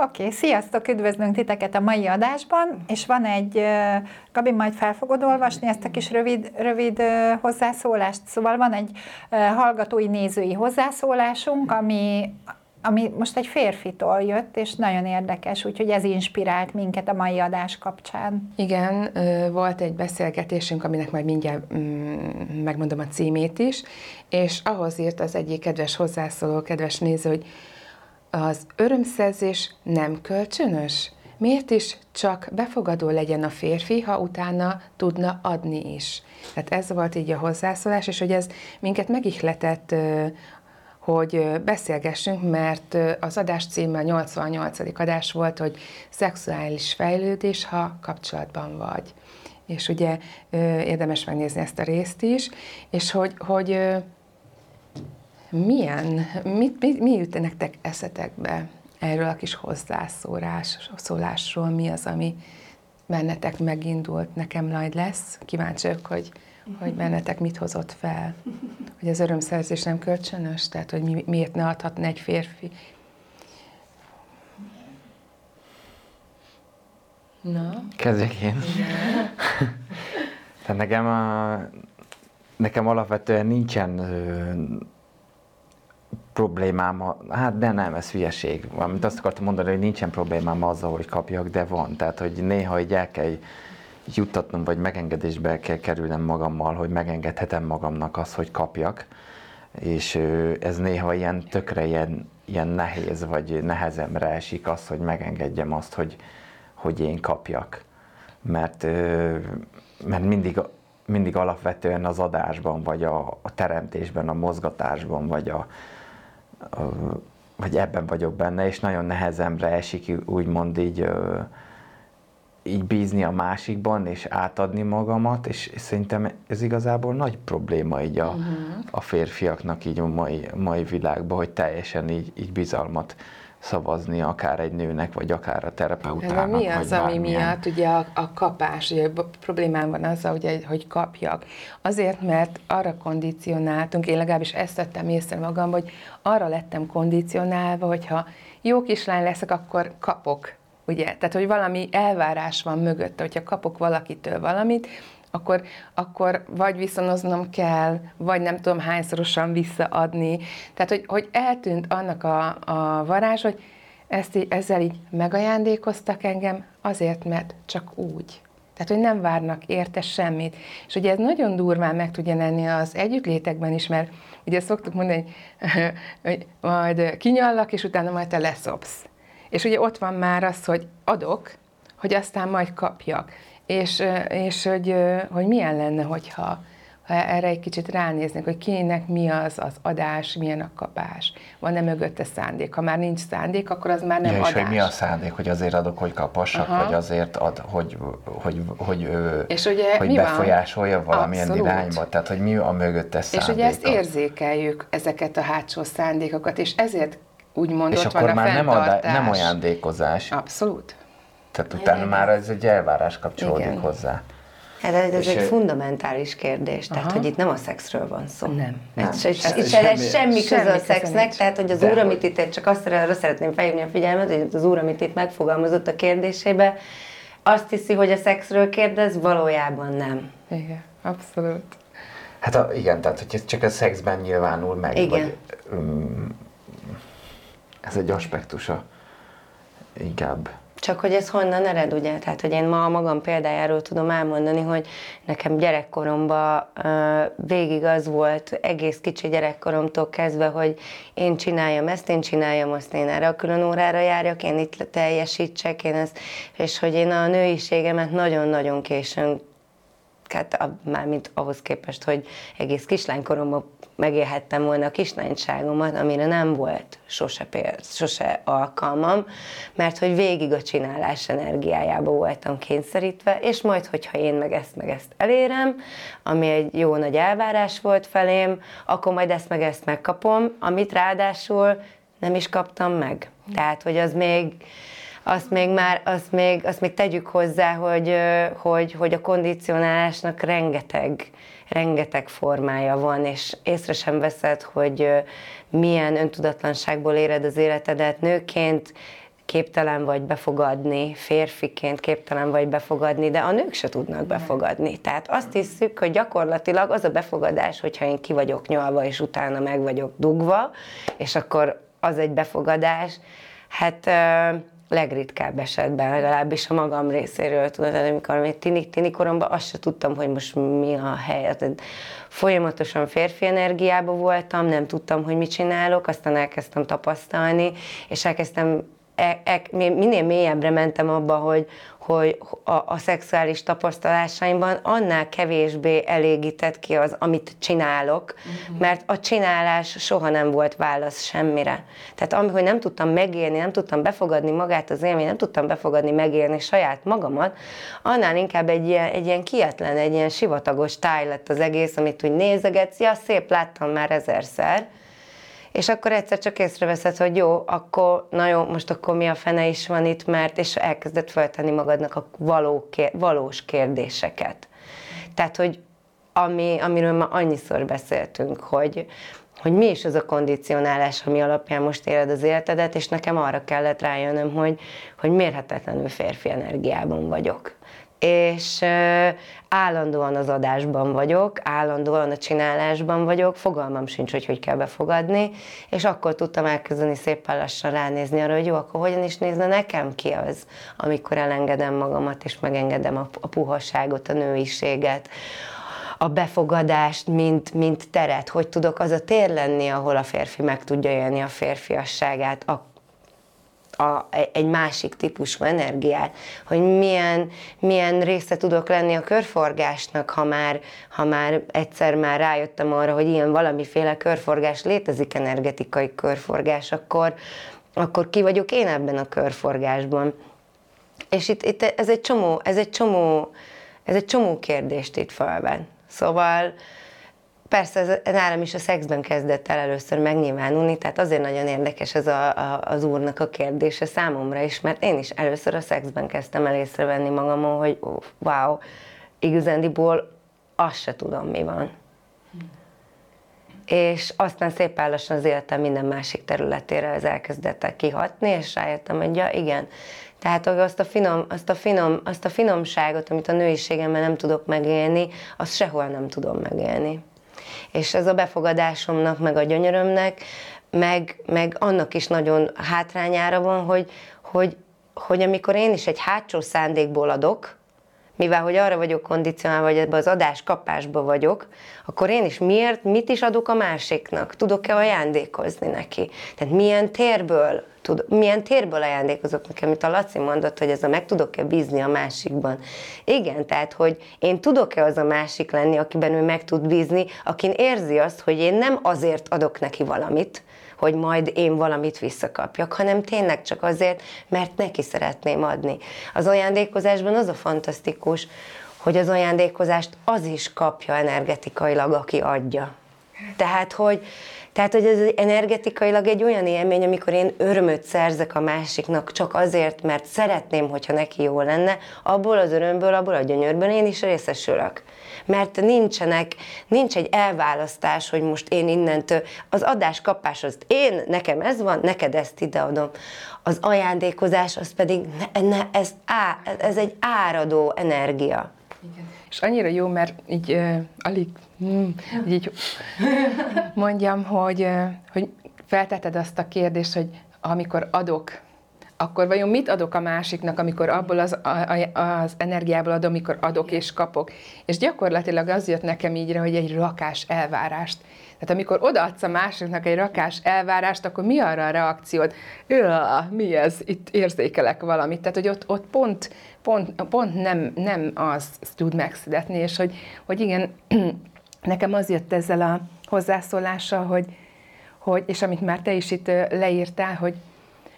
Oké, okay, sziasztok, üdvözlünk titeket a mai adásban, és van egy, Gabi, majd fel fogod olvasni ezt a kis rövid, rövid hozzászólást, szóval van egy hallgatói, nézői hozzászólásunk, ami, ami most egy férfitól jött, és nagyon érdekes, úgyhogy ez inspirált minket a mai adás kapcsán. Igen, volt egy beszélgetésünk, aminek majd mindjárt mm, megmondom a címét is, és ahhoz írt az egyik kedves hozzászóló, kedves néző, hogy az örömszerzés nem kölcsönös? Miért is csak befogadó legyen a férfi, ha utána tudna adni is? Tehát ez volt így a hozzászólás, és hogy ez minket megihletett, hogy beszélgessünk, mert az adás címe a 88. adás volt, hogy szexuális fejlődés, ha kapcsolatban vagy. És ugye érdemes megnézni ezt a részt is, és hogy, hogy milyen, mit, mi, mi jut nektek eszetekbe erről a kis hozzászólás, szólásról, mi az, ami bennetek megindult, nekem majd lesz. Kíváncsi vagyok, hogy, hogy bennetek mit hozott fel. Hogy az örömszerzés nem kölcsönös, tehát hogy mi, miért ne adhatna egy férfi. Na? Kezdjek én. Tehát nekem, a, nekem alapvetően nincsen problémám, hát de nem, ez hülyeség. Valamint azt akartam mondani, hogy nincsen problémám azzal, hogy kapjak, de van. Tehát, hogy néha így el kell juttatnom, vagy megengedésbe kell kerülnem magammal, hogy megengedhetem magamnak azt, hogy kapjak. És ez néha ilyen tökre ilyen, ilyen nehéz, vagy nehezemre esik az, hogy megengedjem azt, hogy, hogy én kapjak. Mert, mert mindig, mindig alapvetően az adásban, vagy a, a teremtésben, a mozgatásban, vagy a, vagy ebben vagyok benne, és nagyon nehezemre esik úgymond így, így bízni a másikban, és átadni magamat, és, szerintem ez igazából nagy probléma így a, uh-huh. a férfiaknak így a mai, mai világban, hogy teljesen így, így bizalmat szavazni akár egy nőnek, vagy akár a terapeutának. mi az, ami miatt ugye a, a kapás, ugye a problémám van azzal, hogy, hogy kapjak. Azért, mert arra kondicionáltunk, én legalábbis ezt tettem észre magam, hogy arra lettem kondicionálva, hogyha jó kislány leszek, akkor kapok. Ugye? Tehát, hogy valami elvárás van mögötte, hogyha kapok valakitől valamit, akkor, akkor vagy viszonoznom kell, vagy nem tudom hányszorosan visszaadni. Tehát, hogy, hogy eltűnt annak a, a varázs, hogy ezt így, ezzel így megajándékoztak engem azért, mert csak úgy. Tehát, hogy nem várnak érte semmit. És ugye ez nagyon durván meg tudja lenni az együttlétekben is, mert ugye szoktuk mondani, hogy, hogy majd kinyallak, és utána majd te leszopsz. És ugye ott van már az, hogy adok, hogy aztán majd kapjak. És, és hogy, hogy milyen lenne, hogyha ha erre egy kicsit ránéznek, hogy kinek mi az az adás, milyen a kapás. Van-e mögötte szándék? Ha már nincs szándék, akkor az már nem ja, adás. És hogy mi a szándék, hogy azért adok, hogy kapassak, Aha. vagy azért ad, hogy, hogy, hogy, és ugye hogy mi befolyásolja van? valamilyen Abszolút. irányba. Tehát, hogy mi a mögötte szándék. És ugye ezt érzékeljük, ezeket a hátsó szándékokat, és ezért úgymond és ott akkor van már a nem, adá, nem ajándékozás. Abszolút. Tehát utána már ez egy elvárás kapcsolódik Igen. hozzá. Hát ez és egy ő... fundamentális kérdés, tehát Aha. hogy itt nem a szexről van szó. Nem. nem. Ez, ez, ez, ez semmi, semmi köze a szexnek, tehát hogy az úr, amit itt csak azt arra szeretném felhívni a figyelmet, hogy az úr, amit itt megfogalmazott a kérdésébe, azt hiszi, hogy a szexről kérdez, valójában nem. Igen, abszolút. Hát a, igen, tehát hogy ez csak a szexben nyilvánul meg, igen. vagy um, ez egy aspektusa inkább. Csak hogy ez honnan ered, ugye? Tehát, hogy én ma a magam példájáról tudom elmondani, hogy nekem gyerekkoromban végig az volt, egész kicsi gyerekkoromtól kezdve, hogy én csináljam ezt, én csináljam azt, én erre a külön órára járjak, én itt teljesítsek, én ezt, és hogy én a nőiségemet nagyon-nagyon későn hát mármint ahhoz képest, hogy egész kislánykoromban megélhettem volna a kislányságomat, amire nem volt sose, péld, sose alkalmam, mert hogy végig a csinálás energiájába voltam kényszerítve, és majd, hogyha én meg ezt meg ezt elérem, ami egy jó nagy elvárás volt felém, akkor majd ezt meg ezt megkapom, amit ráadásul nem is kaptam meg. Tehát, hogy az még, azt még már, azt még, azt még tegyük hozzá, hogy, hogy, hogy a kondicionálásnak rengeteg, rengeteg formája van, és észre sem veszed, hogy milyen öntudatlanságból éred az életedet nőként, képtelen vagy befogadni, férfiként képtelen vagy befogadni, de a nők se tudnak befogadni. Tehát azt hiszük, hogy gyakorlatilag az a befogadás, hogyha én ki vagyok nyalva, és utána meg vagyok dugva, és akkor az egy befogadás, hát legritkább esetben, legalábbis a magam részéről, tudod, amikor még tini, tini koromban azt se tudtam, hogy most mi a hely. Tehát folyamatosan férfi energiában voltam, nem tudtam, hogy mit csinálok, aztán elkezdtem tapasztalni, és elkezdtem e, e, minél mélyebbre mentem abba, hogy, hogy a, a szexuális tapasztalásaimban annál kevésbé elégített ki az, amit csinálok, uh-huh. mert a csinálás soha nem volt válasz semmire. Tehát amikor nem tudtam megélni, nem tudtam befogadni magát az élmény, nem tudtam befogadni, megélni saját magamat, annál inkább egy ilyen, egy ilyen kietlen, egy ilyen sivatagos táj lett az egész, amit úgy nézegetsz, ja, szép, láttam már ezerszer, és akkor egyszer csak észreveszed, hogy jó, akkor, na jó, most akkor mi a fene is van itt, mert, és elkezdett feltenni magadnak a való, valós kérdéseket. Tehát, hogy ami, amiről ma annyiszor beszéltünk, hogy, hogy mi is az a kondicionálás, ami alapján most éled az életedet, és nekem arra kellett rájönnöm, hogy, hogy mérhetetlenül férfi energiában vagyok és állandóan az adásban vagyok, állandóan a csinálásban vagyok, fogalmam sincs, hogy hogy kell befogadni, és akkor tudtam elkezdeni szépen lassan ránézni arra, hogy jó, akkor hogyan is nézne nekem ki az, amikor elengedem magamat, és megengedem a, a puhaságot, a nőiséget, a befogadást, mint, mint teret, hogy tudok az a tér lenni, ahol a férfi meg tudja élni a férfiasságát, a a, egy másik típusú energiát, hogy milyen, milyen része tudok lenni a körforgásnak, ha már, ha már egyszer már rájöttem arra, hogy ilyen valamiféle körforgás létezik, energetikai körforgás, akkor, akkor ki vagyok én ebben a körforgásban. És itt, itt ez egy csomó, ez egy csomó, ez egy csomó kérdést itt felven. Szóval, Persze ez nálam is a szexben kezdett el először megnyilvánulni, tehát azért nagyon érdekes ez a, a, az úrnak a kérdése számomra is, mert én is először a szexben kezdtem el észrevenni magamon, hogy oh, wow, igazándiból azt se tudom, mi van. És aztán szépen lassan az életem minden másik területére ez elkezdett el kihatni, és rájöttem, hogy ja, igen, tehát azt a, finom, azt, a finom, azt a finomságot, amit a nőiségemmel nem tudok megélni, azt sehol nem tudom megélni. És ez a befogadásomnak, meg a gyönyörömnek, meg, meg annak is nagyon hátrányára van, hogy, hogy, hogy amikor én is egy hátsó szándékból adok, mivel hogy arra vagyok kondicionálva, hogy ebbe az adás kapásba vagyok, akkor én is miért, mit is adok a másiknak? Tudok-e ajándékozni neki? Tehát milyen térből, tud, milyen térből ajándékozok nekem, amit a Laci mondott, hogy ez a meg tudok-e bízni a másikban. Igen, tehát, hogy én tudok-e az a másik lenni, akiben ő meg tud bízni, akin érzi azt, hogy én nem azért adok neki valamit, hogy majd én valamit visszakapjak, hanem tényleg csak azért, mert neki szeretném adni. Az ajándékozásban az a fantasztikus, hogy az ajándékozást az is kapja energetikailag, aki adja. Tehát, hogy, tehát, hogy ez energetikailag egy olyan élmény, amikor én örömöt szerzek a másiknak csak azért, mert szeretném, hogyha neki jó lenne, abból az örömből, abból a gyönyörből én is részesülök mert nincsenek, nincs egy elválasztás, hogy most én innentől, az adás-kapás az én, nekem ez van, neked ezt ideadom. Az ajándékozás az pedig, ne, ne, ez, á, ez egy áradó energia. Igen. És annyira jó, mert így uh, alig, mm, így mondjam, hogy, hogy feltetted azt a kérdést, hogy amikor adok, akkor vajon mit adok a másiknak, amikor abból az, a, az energiából adom, amikor adok és kapok. És gyakorlatilag az jött nekem ígyre, hogy egy rakás elvárást. Tehát amikor odaadsz a másiknak egy rakás elvárást, akkor mi arra a reakciód? Mi ez? Itt érzékelek valamit. Tehát, hogy ott, ott pont, pont, pont nem, nem az tud megszületni, és hogy, hogy igen, nekem az jött ezzel a hozzászólással, hogy, hogy, és amit már te is itt leírtál, hogy,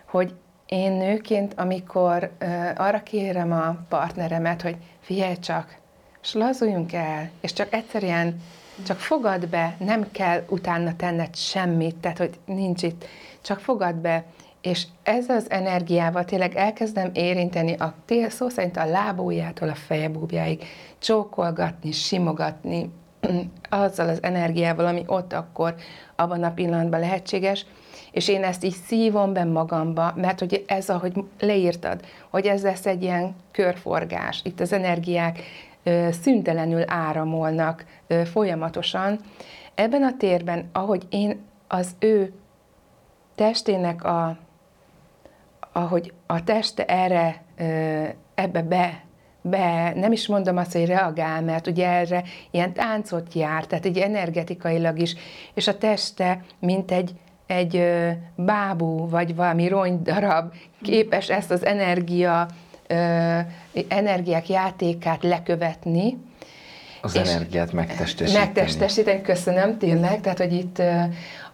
hogy én nőként, amikor arra kérem a partneremet, hogy figyelj csak, és lazuljunk el, és csak egyszerűen csak fogad be, nem kell utána tenned semmit, tehát hogy nincs itt, csak fogad be, és ez az energiával tényleg elkezdem érinteni a tél, szó szerint a lábújától a fejebúbjáig, csókolgatni, simogatni, azzal az energiával, ami ott akkor abban a pillanatban lehetséges, és én ezt így szívom be magamba, mert hogy ez, ahogy leírtad, hogy ez lesz egy ilyen körforgás, itt az energiák ö, szüntelenül áramolnak ö, folyamatosan. Ebben a térben, ahogy én az ő testének a, ahogy a teste erre, ö, ebbe be be, nem is mondom azt, hogy reagál, mert ugye erre ilyen táncot jár, tehát egy energetikailag is, és a teste, mint egy, egy bábú, vagy valami rongydarab képes ezt az energia, energiák játékát lekövetni, az energiát megtestesíteni. Megtestesíteni, köszönöm, tényleg. Tehát, hogy itt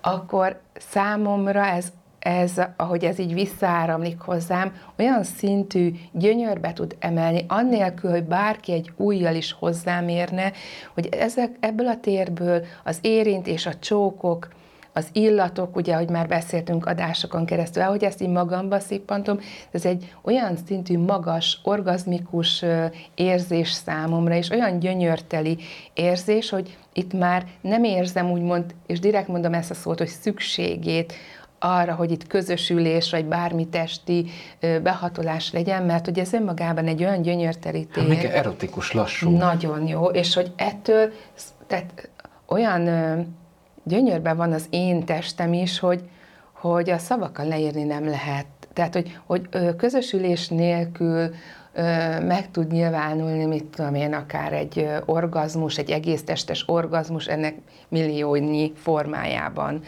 akkor számomra ez ez, ahogy ez így visszaáramlik hozzám, olyan szintű gyönyörbe tud emelni, annélkül, hogy bárki egy újjal is hozzám érne, hogy ezek, ebből a térből az érint és a csókok, az illatok, ugye, hogy már beszéltünk adásokon keresztül, ahogy ezt így magamba szippantom, ez egy olyan szintű magas, orgazmikus érzés számomra, és olyan gyönyörteli érzés, hogy itt már nem érzem úgymond, és direkt mondom ezt a szót, hogy szükségét arra, hogy itt közösülés, vagy bármi testi behatolás legyen, mert hogy ez önmagában egy olyan gyönyörteli tér. Hát erotikus, lassú. Nagyon jó, és hogy ettől tehát olyan gyönyörben van az én testem is, hogy, hogy a szavakkal leírni nem lehet. Tehát, hogy, hogy közösülés nélkül meg tud nyilvánulni, mit tudom én, akár egy orgazmus, egy egész testes orgazmus ennek milliónyi formájában.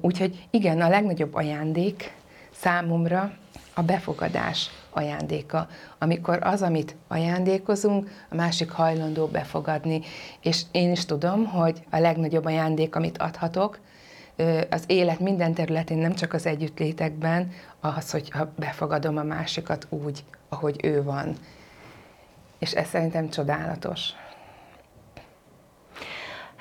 Úgyhogy igen, a legnagyobb ajándék számomra a befogadás ajándéka, amikor az, amit ajándékozunk, a másik hajlandó befogadni. És én is tudom, hogy a legnagyobb ajándék, amit adhatok, az élet minden területén, nem csak az együttlétekben, az, hogy befogadom a másikat úgy, ahogy ő van. És ez szerintem csodálatos.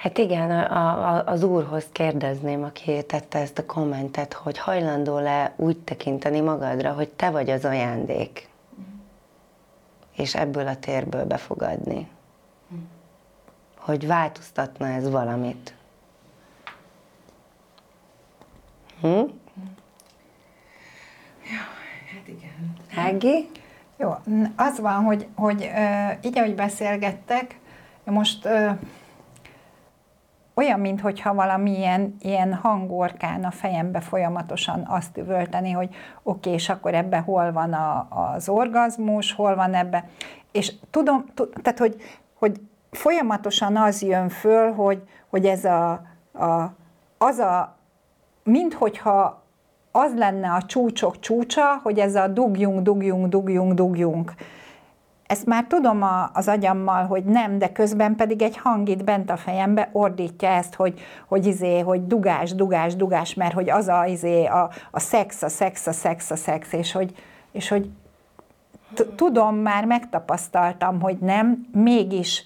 Hát igen, a, a, az úrhoz kérdezném, aki tette ezt a kommentet, hogy hajlandó le úgy tekinteni magadra, hogy te vagy az ajándék, és ebből a térből befogadni. Hogy változtatna ez valamit. Hm? Ja, hát igen. Ági? Jó, az van, hogy, hogy így, ahogy beszélgettek, most olyan, mintha valamilyen ilyen hangorkán a fejembe folyamatosan azt üvölteni, hogy oké, okay, és akkor ebbe hol van a, az orgazmus, hol van ebbe. És tudom, tehát, hogy, hogy folyamatosan az jön föl, hogy, hogy ez a, a, az a, minthogyha az lenne a csúcsok csúcsa, hogy ez a dugjunk, dugjunk, dugjunk, dugjunk ezt már tudom a, az agyammal, hogy nem, de közben pedig egy hang itt bent a fejembe ordítja ezt, hogy, hogy izé, hogy dugás, dugás, dugás, mert hogy az a, izé, a, a szex, a szex, a szex, a szex, és hogy, és hogy tudom, már megtapasztaltam, hogy nem, mégis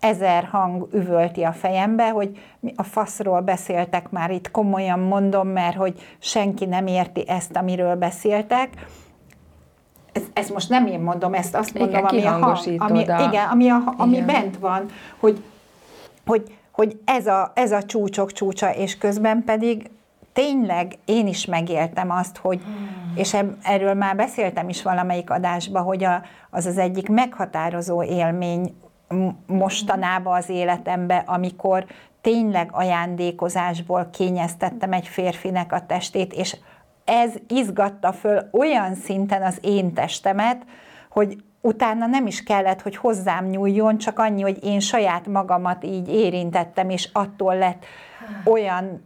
ezer hang üvölti a fejembe, hogy a faszról beszéltek már itt, komolyan mondom, mert hogy senki nem érti ezt, amiről beszéltek, ezt, ezt most nem én mondom, ezt azt mondom, igen, ami, a, ami, igen, ami, a, ami igen. bent van, hogy, hogy, hogy ez, a, ez a csúcsok csúcsa, és közben pedig tényleg én is megéltem azt, hogy, hmm. és erről már beszéltem is valamelyik adásban, hogy a, az az egyik meghatározó élmény mostanában az életemben, amikor tényleg ajándékozásból kényeztettem egy férfinek a testét, és ez izgatta föl olyan szinten az én testemet, hogy utána nem is kellett, hogy hozzám nyúljon, csak annyi, hogy én saját magamat így érintettem, és attól lett olyan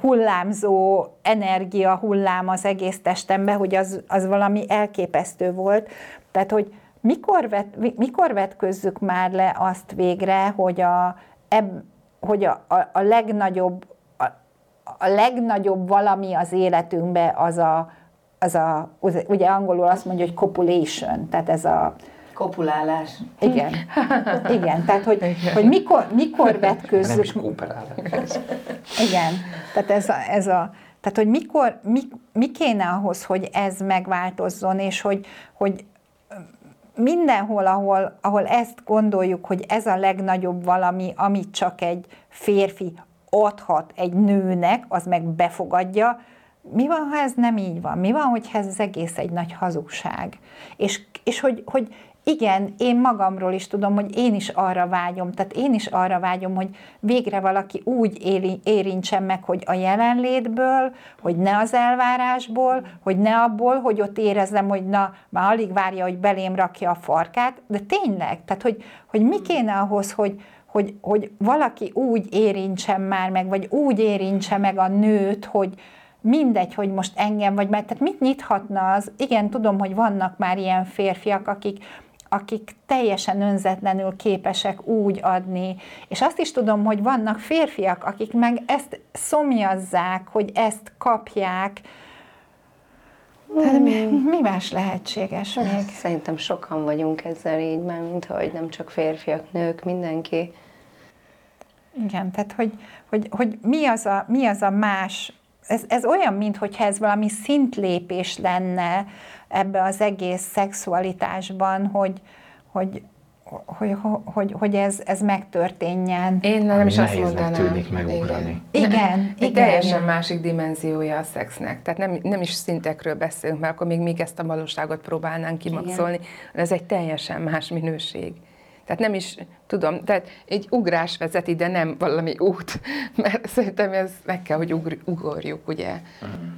hullámzó energia hullám az egész testembe, hogy az, az valami elképesztő volt. Tehát, hogy mikor, vet, mikor vetközzük már le azt végre, hogy a, eb, hogy a, a, a legnagyobb a, legnagyobb valami az életünkben az a, az a, ugye angolul azt mondja, hogy copulation, tehát ez a, Kopulálás. Igen, igen, tehát hogy, hogy mikor, mikor vetközzük. Nem is kooperálás. Igen, tehát ez a, ez a tehát, hogy mikor, mi, mi kéne ahhoz, hogy ez megváltozzon, és hogy, hogy mindenhol, ahol, ahol ezt gondoljuk, hogy ez a legnagyobb valami, amit csak egy férfi adhat egy nőnek, az meg befogadja, mi van, ha ez nem így van? Mi van, hogyha ez az egész egy nagy hazugság? És, és hogy, hogy igen, én magamról is tudom, hogy én is arra vágyom, tehát én is arra vágyom, hogy végre valaki úgy éri, érintsen meg, hogy a jelenlétből, hogy ne az elvárásból, hogy ne abból, hogy ott érezzem, hogy na, már alig várja, hogy belém rakja a farkát, de tényleg, tehát hogy, hogy mi kéne ahhoz, hogy, hogy, hogy valaki úgy érintsen már meg, vagy úgy érintse meg a nőt, hogy, mindegy, hogy most engem vagy mert, tehát mit nyithatna az? Igen, tudom, hogy vannak már ilyen férfiak, akik akik teljesen önzetlenül képesek úgy adni. És azt is tudom, hogy vannak férfiak, akik meg ezt szomjazzák, hogy ezt kapják. Tehát mi, mi más lehetséges még? Szerintem sokan vagyunk ezzel így, már mint hogy nem csak férfiak, nők, mindenki. Igen, tehát hogy, hogy, hogy mi, az a, mi az a más, ez, ez olyan, mintha ez valami szintlépés lenne, ebbe az egész szexualitásban, hogy, hogy, hogy, hogy, hogy ez, ez megtörténjen. Én nem is azt mondanám. tűnik megugrani. Igen, igen. igen. teljesen másik dimenziója a szexnek. Tehát nem, nem is szintekről beszélünk, mert akkor még, még ezt a valóságot próbálnánk kimaxolni. Igen. Ez egy teljesen más minőség. Tehát nem is tudom, tehát egy ugrás vezet ide, nem valami út, mert szerintem ez meg kell, hogy ugr, ugorjuk, ugye?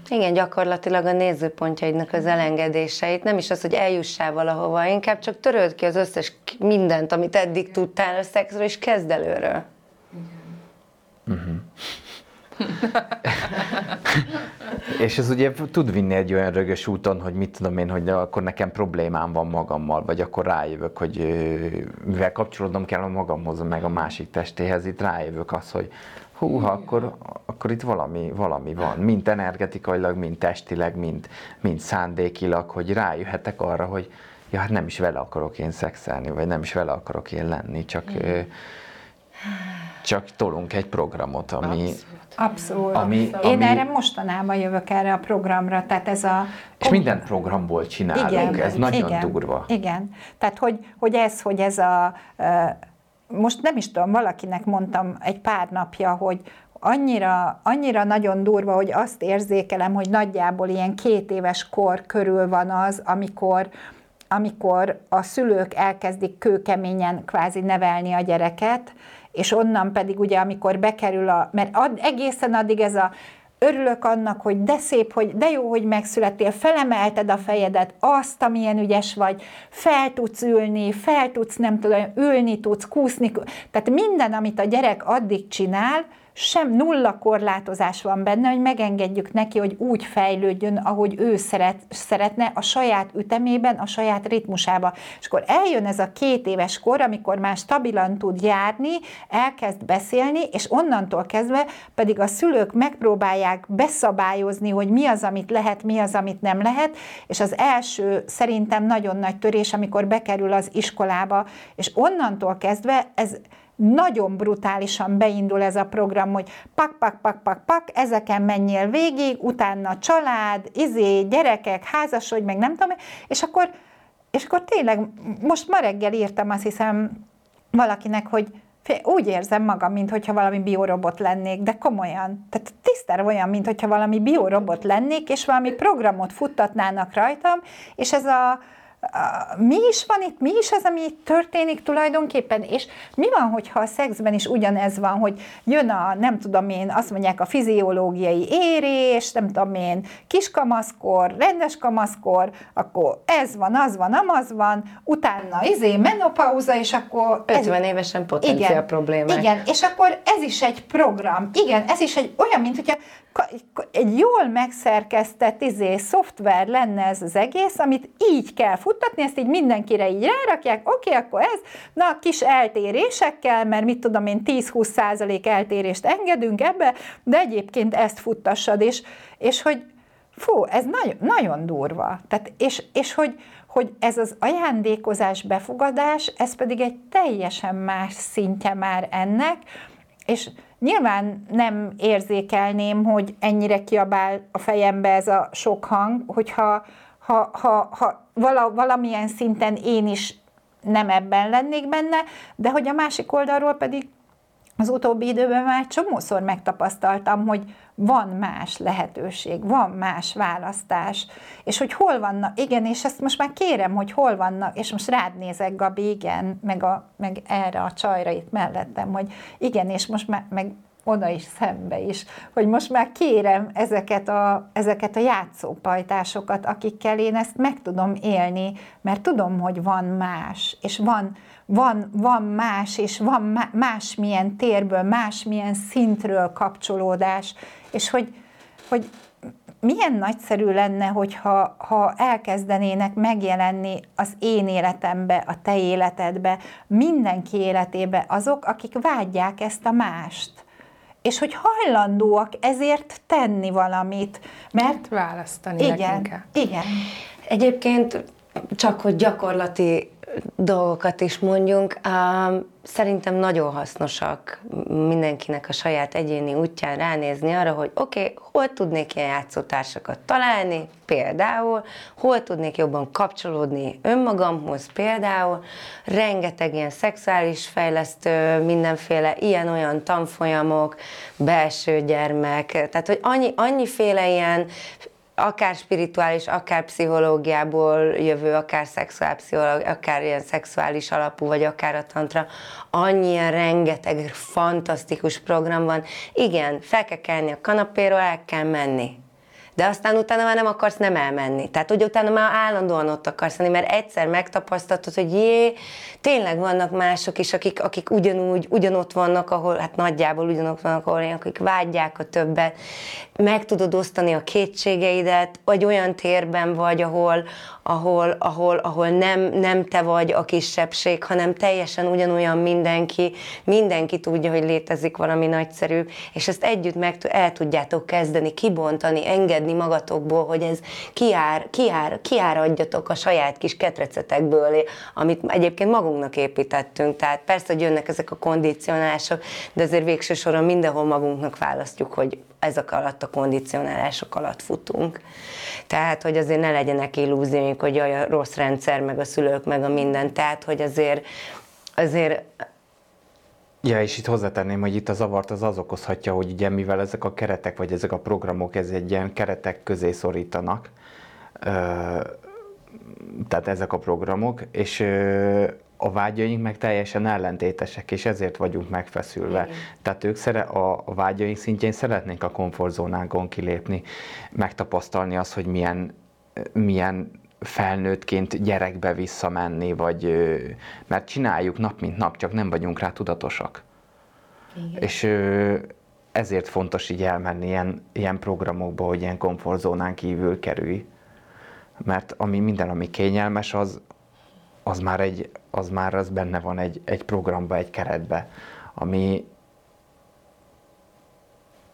Igen, gyakorlatilag a nézőpontjaidnak az elengedéseit, nem is az, hogy eljussál valahova, inkább csak töröld ki az összes mindent, amit eddig tudtál a szexről, és kezd előről. Igen. Uh-huh. és ez ugye tud vinni egy olyan rögös úton, hogy mit tudom én, hogy akkor nekem problémám van magammal, vagy akkor rájövök, hogy mivel kapcsolódnom kell a magamhoz, meg a másik testéhez, itt rájövök az, hogy húha, akkor, akkor itt valami, valami van, mint energetikailag, mint testileg, mint, mint szándékilag, hogy rájöhetek arra, hogy ja, hát nem is vele akarok én szexelni, vagy nem is vele akarok én lenni, csak, csak tolunk egy programot, ami, Abszolút Abszolút. Ami, ami... Én erre mostanában jövök erre a programra, tehát ez a... És minden programból csinálunk, igen, ez nagyon igen, durva. Igen, tehát hogy, hogy ez, hogy ez a... Most nem is tudom, valakinek mondtam egy pár napja, hogy, annyira, annyira nagyon durva, hogy azt érzékelem, hogy nagyjából ilyen két éves kor körül van az, amikor, amikor a szülők elkezdik kőkeményen kvázi nevelni a gyereket, és onnan pedig ugye, amikor bekerül a, mert ad, egészen addig ez a örülök annak, hogy de szép, hogy de jó, hogy megszülettél, felemelted a fejedet, azt, amilyen ügyes vagy, fel tudsz ülni, fel tudsz, nem tudom, ülni tudsz, kúszni, tehát minden, amit a gyerek addig csinál, sem nulla korlátozás van benne, hogy megengedjük neki, hogy úgy fejlődjön, ahogy ő szeret, szeretne, a saját ütemében, a saját ritmusába. És akkor eljön ez a két éves kor, amikor már stabilan tud járni, elkezd beszélni, és onnantól kezdve pedig a szülők megpróbálják beszabályozni, hogy mi az, amit lehet, mi az, amit nem lehet, és az első szerintem nagyon nagy törés, amikor bekerül az iskolába, és onnantól kezdve ez nagyon brutálisan beindul ez a program, hogy pak, pak, pak, pak, pak, ezeken menjél végig, utána család, izé, gyerekek, házasodj, meg nem tudom, és akkor, és akkor tényleg, most ma reggel írtam azt hiszem valakinek, hogy úgy érzem magam, mintha valami biorobot lennék, de komolyan. Tehát tisztára olyan, mintha valami biorobot lennék, és valami programot futtatnának rajtam, és ez a mi is van itt, mi is az, ami itt történik tulajdonképpen, és mi van, hogyha a szexben is ugyanez van, hogy jön a, nem tudom én, azt mondják a fiziológiai érés, nem tudom én, kiskamaszkor, rendes kamaszkor, akkor ez van, az van, amaz van, utána izé, menopauza, és akkor... 50 ez, évesen potenciál igen, problémák. Igen, és akkor ez is egy program, igen, ez is egy olyan, mint hogyha egy jól megszerkesztett izé, szoftver lenne ez az egész, amit így kell futtatni, ezt így mindenkire így rárakják, oké, akkor ez, na kis eltérésekkel, mert mit tudom én, 10-20 százalék eltérést engedünk ebbe, de egyébként ezt futtassad, és, és hogy fú, ez nagyon, nagyon durva. Tehát, és, és hogy, hogy ez az ajándékozás, befogadás, ez pedig egy teljesen más szintje már ennek, és Nyilván nem érzékelném, hogy ennyire kiabál a fejembe ez a sok hang, hogyha ha, ha, ha vala, valamilyen szinten én is nem ebben lennék benne, de hogy a másik oldalról pedig az utóbbi időben már csomószor megtapasztaltam, hogy van más lehetőség, van más választás, és hogy hol vannak, igen, és ezt most már kérem, hogy hol vannak, és most rád nézek, Gabi, igen, meg, a, meg erre a csajra itt mellettem, hogy igen, és most már, meg oda is, szembe is, hogy most már kérem ezeket a, ezeket a játszópajtásokat, akikkel én ezt meg tudom élni, mert tudom, hogy van más, és van, van, van más, és van másmilyen térből, másmilyen szintről kapcsolódás, és hogy, hogy milyen nagyszerű lenne, hogyha ha elkezdenének megjelenni az én életembe, a te életedbe, mindenki életébe azok, akik vágyják ezt a mást és hogy hajlandóak ezért tenni valamit, mert... Választani igen, leginkább. Igen. Egyébként csak hogy gyakorlati dolgokat is mondjunk. Szerintem nagyon hasznosak mindenkinek a saját egyéni útján ránézni arra, hogy oké, okay, hol tudnék ilyen játszótársakat találni, például, hol tudnék jobban kapcsolódni önmagamhoz, például, rengeteg ilyen szexuális fejlesztő, mindenféle ilyen-olyan tanfolyamok, belső gyermek, tehát hogy annyi, annyiféle ilyen akár spirituális, akár pszichológiából jövő, akár szexuálpszichológia, akár ilyen szexuális alapú, vagy akár a tantra, annyi rengeteg fantasztikus program van. Igen, fel kell kelni a kanapéról, el kell menni de aztán utána már nem akarsz nem elmenni. Tehát, hogy utána már állandóan ott akarsz lenni, mert egyszer megtapasztaltad, hogy jé, tényleg vannak mások is, akik, akik ugyanúgy, ugyanott vannak, ahol, hát nagyjából ugyanott vannak, ahol akik vágyják a többet, meg tudod osztani a kétségeidet, vagy olyan térben vagy, ahol, ahol, ahol, ahol nem, nem te vagy a kisebbség, hanem teljesen ugyanolyan mindenki, mindenki tudja, hogy létezik valami nagyszerű, és ezt együtt meg el tudjátok kezdeni, kibontani, engedni magatokból, hogy ez kiár, kiár, kiáradjatok a saját kis ketrecetekből, amit egyébként magunknak építettünk. Tehát persze, hogy jönnek ezek a kondicionálások, de azért végső soron mindenhol magunknak választjuk, hogy ezek alatt a kondicionálások alatt futunk. Tehát, hogy azért ne legyenek illúzióink, hogy a rossz rendszer, meg a szülők, meg a minden. Tehát, hogy azért, azért Ja, és itt hozzátenném, hogy itt a zavart az az okozhatja, hogy ugye mivel ezek a keretek, vagy ezek a programok, ez egy ilyen keretek közé szorítanak, tehát ezek a programok, és a vágyaink meg teljesen ellentétesek, és ezért vagyunk megfeszülve. Igen. Tehát ők szere, a, a vágyaink szintjén szeretnénk a komfortzónánkon kilépni, megtapasztalni azt, hogy milyen, milyen felnőttként gyerekbe visszamenni, vagy mert csináljuk nap mint nap, csak nem vagyunk rá tudatosak. Igen. És ezért fontos így elmenni ilyen, ilyen programokba, hogy ilyen komfortzónán kívül kerülj. Mert ami minden, ami kényelmes, az, az már, egy, az már az benne van egy, egy programba, egy keretbe, ami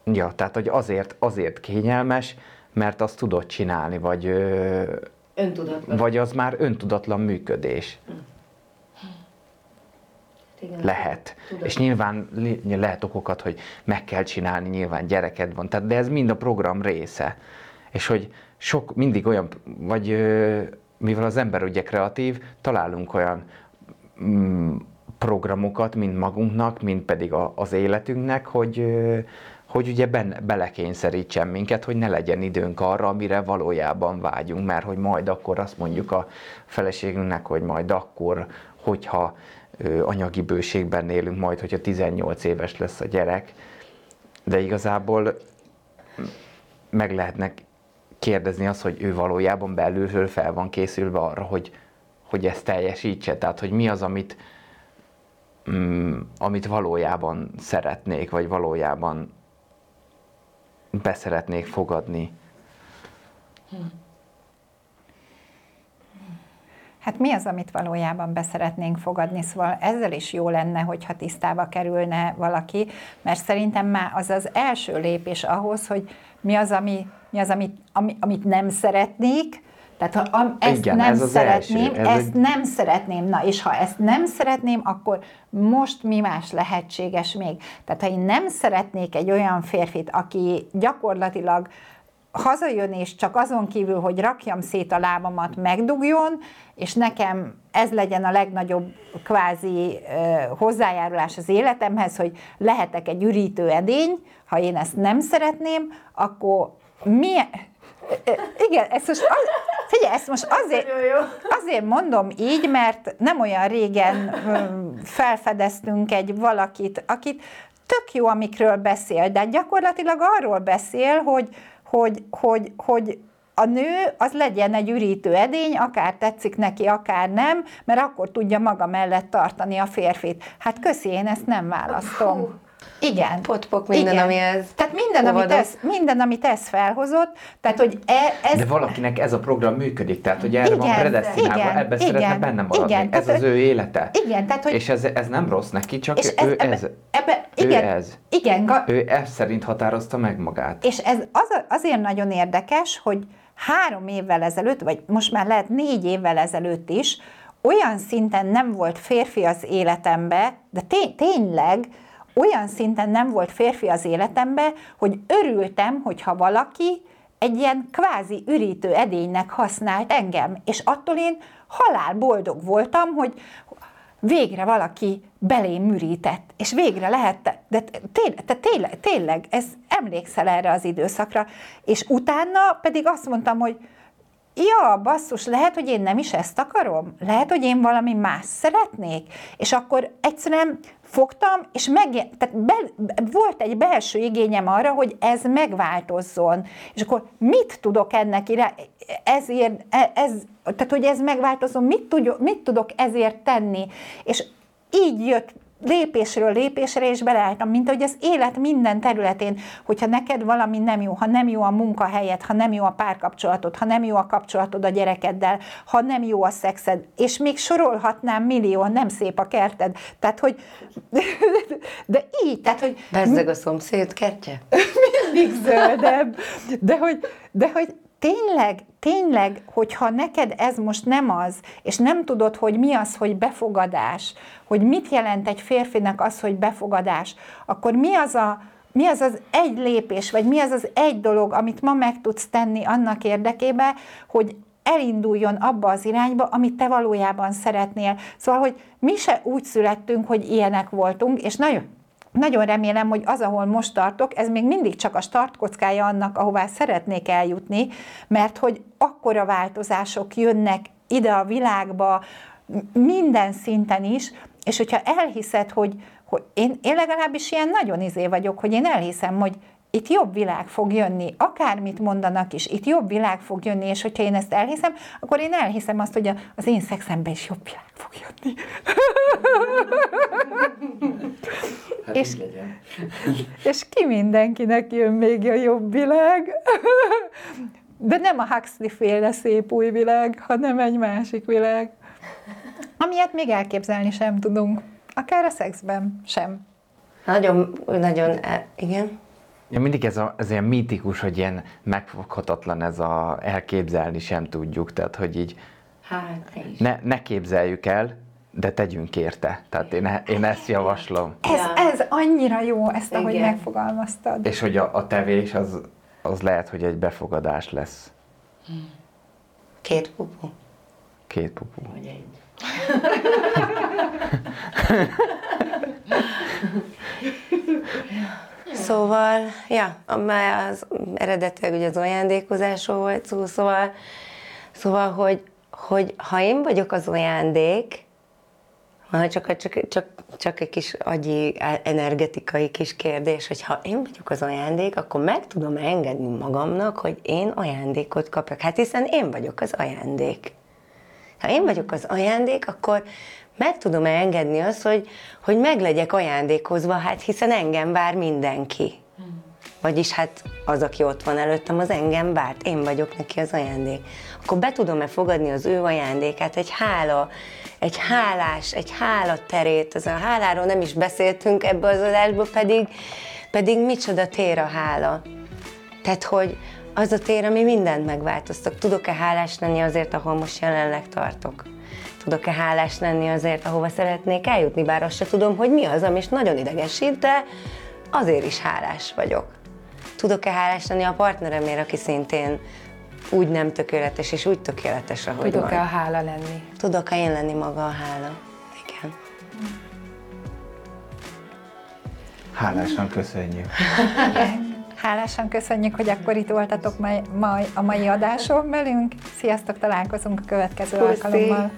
ja, tehát hogy azért, azért kényelmes, mert azt tudod csinálni, vagy öntudatlan. vagy az már öntudatlan működés. Igen, lehet. Tudom. És nyilván lehet okokat, hogy meg kell csinálni, nyilván gyereked van, tehát, de ez mind a program része. És hogy sok, mindig olyan, vagy mivel az ember ugye kreatív, találunk olyan mm, programokat, mind magunknak, mind pedig a, az életünknek, hogy, hogy ugye benne, belekényszerítsen minket, hogy ne legyen időnk arra, amire valójában vágyunk, mert hogy majd akkor azt mondjuk a feleségünknek, hogy majd akkor, hogyha anyagi bőségben élünk, majd hogyha 18 éves lesz a gyerek, de igazából meg lehetnek kérdezni azt, hogy ő valójában belülről fel van készülve arra, hogy, hogy ezt teljesítse. Tehát, hogy mi az, amit, mm, amit valójában szeretnék, vagy valójában beszeretnék fogadni. Hát mi az, amit valójában beszeretnénk fogadni? Szóval ezzel is jó lenne, hogyha tisztába kerülne valaki, mert szerintem már az az első lépés ahhoz, hogy mi az, ami, mi az amit, ami, amit nem szeretnék, tehát ha am, ezt Igen, nem ez szeretném, első, ez ezt egy- nem szeretném, na és ha ezt nem szeretném, akkor most mi más lehetséges még? Tehát ha én nem szeretnék egy olyan férfit, aki gyakorlatilag hazajön, és csak azon kívül, hogy rakjam szét a lábamat, megdugjon, és nekem ez legyen a legnagyobb kvázi ö, hozzájárulás az életemhez, hogy lehetek egy ürítő edény, ha én ezt nem szeretném, akkor milyen... Igen, ezt most, az, figyelj, ezt most azért, azért mondom így, mert nem olyan régen felfedeztünk egy valakit, akit tök jó, amikről beszél, de gyakorlatilag arról beszél, hogy, hogy, hogy, hogy a nő az legyen egy ürítő edény, akár tetszik neki, akár nem, mert akkor tudja maga mellett tartani a férfit. Hát köszi, én ezt nem választom. Igen. Potpok minden, Igen. ami ez Tehát minden, amit olvadott. ez, minden, amit ez felhozott, tehát, hogy e, ez... De valakinek ez a program működik, tehát hogy erre van Igen, predestinálva, igen, ebbe igen, szeretne benne maradni. igen, ez tehát, az ő élete. Igen, tehát, hogy... És ez, ez nem rossz neki, csak és ez, ő ebbe, ez. ebbe, ő igen, ez. Igen, ga, Ő ez szerint határozta meg magát. És ez az, azért nagyon érdekes, hogy három évvel ezelőtt, vagy most már lehet négy évvel ezelőtt is, olyan szinten nem volt férfi az életembe, de té- tényleg olyan szinten nem volt férfi az életembe, hogy örültem, hogyha valaki egy ilyen kvázi ürítő edénynek használt engem. És attól én halál boldog voltam, hogy végre valaki belém műrített, és végre lehet, de tényleg, te tényleg, tényleg, ez emlékszel erre az időszakra, és utána pedig azt mondtam, hogy ja, basszus, lehet, hogy én nem is ezt akarom, lehet, hogy én valami más szeretnék, és akkor egyszerűen fogtam, és meg, tehát be, volt egy belső igényem arra, hogy ez megváltozzon. És akkor mit tudok ennek irá, ezért, ez, tehát hogy ez megváltozzon, mit, tudok, mit tudok ezért tenni? És így jött lépésről lépésre, és beleálltam, mint hogy az élet minden területén, hogyha neked valami nem jó, ha nem jó a munkahelyed, ha nem jó a párkapcsolatod, ha nem jó a kapcsolatod a gyerekeddel, ha nem jó a szexed, és még sorolhatnám millió, nem szép a kerted. Tehát, hogy de így, tehát, hogy Bezzeg a szomszéd kertje? mindig zöldebb. De hogy, de hogy tényleg, tényleg, hogyha neked ez most nem az, és nem tudod, hogy mi az, hogy befogadás, hogy mit jelent egy férfinek az, hogy befogadás, akkor mi az a, mi az az egy lépés, vagy mi az az egy dolog, amit ma meg tudsz tenni annak érdekében, hogy elinduljon abba az irányba, amit te valójában szeretnél. Szóval, hogy mi se úgy születtünk, hogy ilyenek voltunk, és nagyon, nagyon remélem, hogy az, ahol most tartok, ez még mindig csak a startkockája annak, ahová szeretnék eljutni, mert hogy akkora változások jönnek ide a világba, minden szinten is, és hogyha elhiszed, hogy, hogy én, én legalábbis ilyen nagyon izé vagyok, hogy én elhiszem, hogy itt jobb világ fog jönni, akármit mondanak is, itt jobb világ fog jönni, és hogyha én ezt elhiszem, akkor én elhiszem azt, hogy az én szexemben is jobb világ fog jönni. Hát És- És ki mindenkinek jön még a jobb világ? De nem a Huxley féle szép új világ, hanem egy másik világ. Amilyet még elképzelni sem tudunk. Akár a szexben sem. Nagyon, nagyon, e- igen. Ja, mindig ez, a, ez ilyen mítikus, hogy ilyen megfoghatatlan ez a elképzelni sem tudjuk, tehát hogy így Hát, ne, ne képzeljük el, de tegyünk érte. Tehát én, e- én ezt javaslom. Ez, ez annyira jó, ezt, ahogy Igen. megfogalmaztad. És hogy a, a tevés az, az lehet, hogy egy befogadás lesz. Két pupu. Két pupu. Vagy egy. Szóval, ja, amely az eredetileg ugye az ajándékozásról volt szó, szóval, szóval hogy, hogy ha én vagyok az ajándék, ha csak, csak, csak, csak egy kis agyi, energetikai kis kérdés, hogy ha én vagyok az ajándék, akkor meg tudom engedni magamnak, hogy én ajándékot kapjak. Hát hiszen én vagyok az ajándék. Ha én vagyok az ajándék, akkor meg tudom engedni azt, hogy, hogy meg legyek ajándékozva, hát hiszen engem vár mindenki. Vagyis hát az, aki ott van előttem, az engem várt, én vagyok neki az ajándék. Akkor be tudom-e fogadni az ő ajándékát, egy hála, egy hálás, egy hála terét, az a háláról nem is beszéltünk ebbe az adásba, pedig, pedig micsoda tér a hála. Tehát, hogy az a tér, ami mindent megváltoztak. Tudok-e hálás lenni azért, ahol most jelenleg tartok? Tudok-e hálás lenni azért, ahova szeretnék eljutni, bár azt se tudom, hogy mi az, ami is nagyon idegesít, de azért is hálás vagyok. Tudok-e hálás lenni a partneremért, aki szintén úgy nem tökéletes, és úgy tökéletes, ahogy Tudok-e a van. hála lenni? Tudok-e én lenni maga a hála? Igen. Hálásan köszönjük. Hálásan köszönjük, hogy akkor itt voltatok mai, mai, a mai adáson velünk. Sziasztok, találkozunk a következő Puszi. alkalommal.